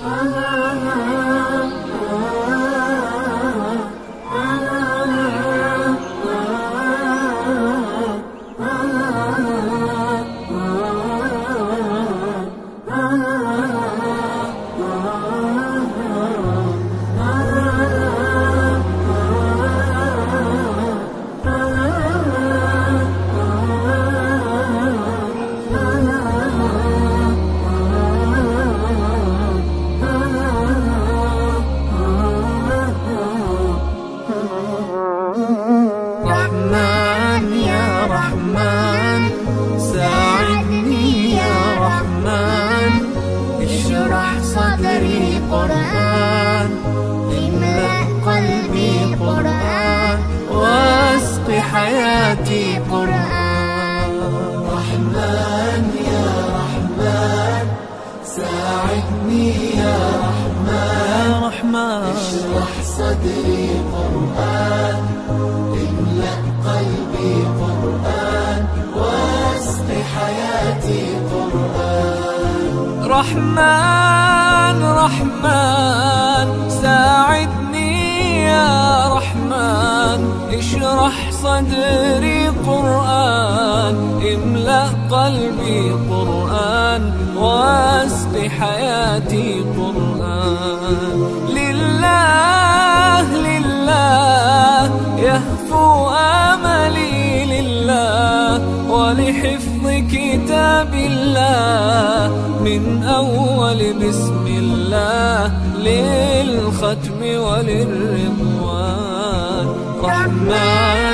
رحمن قرآن املأ قلبي قرآن. واسق حياتي قرآن. رحمن يا رحمن. ساعدني يا رحمن. يا رحمن اشرح صدري قرآن. املأ قلبي قرآن. واسق حياتي قرآن. رحمن صدري قرآن املأ قلبي قرآن واسق حياتي قرآن. لله لله يهفو آملي لله ولحفظ كتاب الله من أول بسم الله للختم وللرضوان. رحمن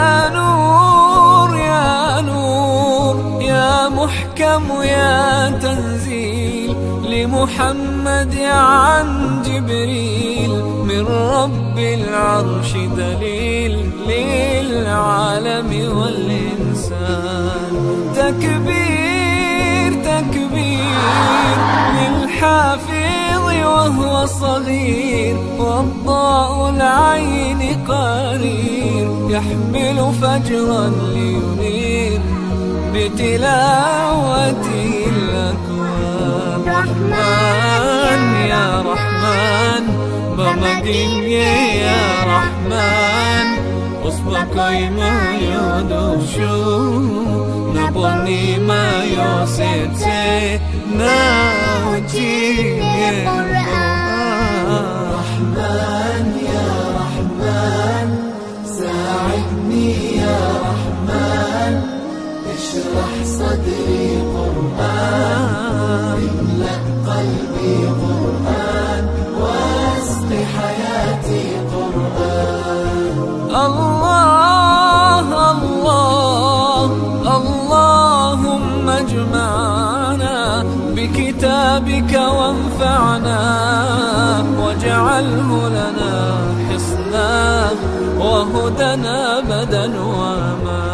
محكم يا تنزيل لمحمد عن جبريل من رب العرش دليل للعالم والإنسان. تكبير تكبير للحافظ وهو صغير والضاء العين قرير يحمل فجرا لينير. بتلاوته الأكوان. رحمن يا رحمن بمديني يا رحمن. أصبك ما يدوشو نبني ما يوسيتي ناوتي رحمن. يا رحمن ساعدني اشرح صدري قرآن. املأ قلبي قرآن واسق حياتي قرآن. الله الله اللهم اجمعنا بكتابك وانفعنا واجعله لنا حصنا وهدنا بدا وما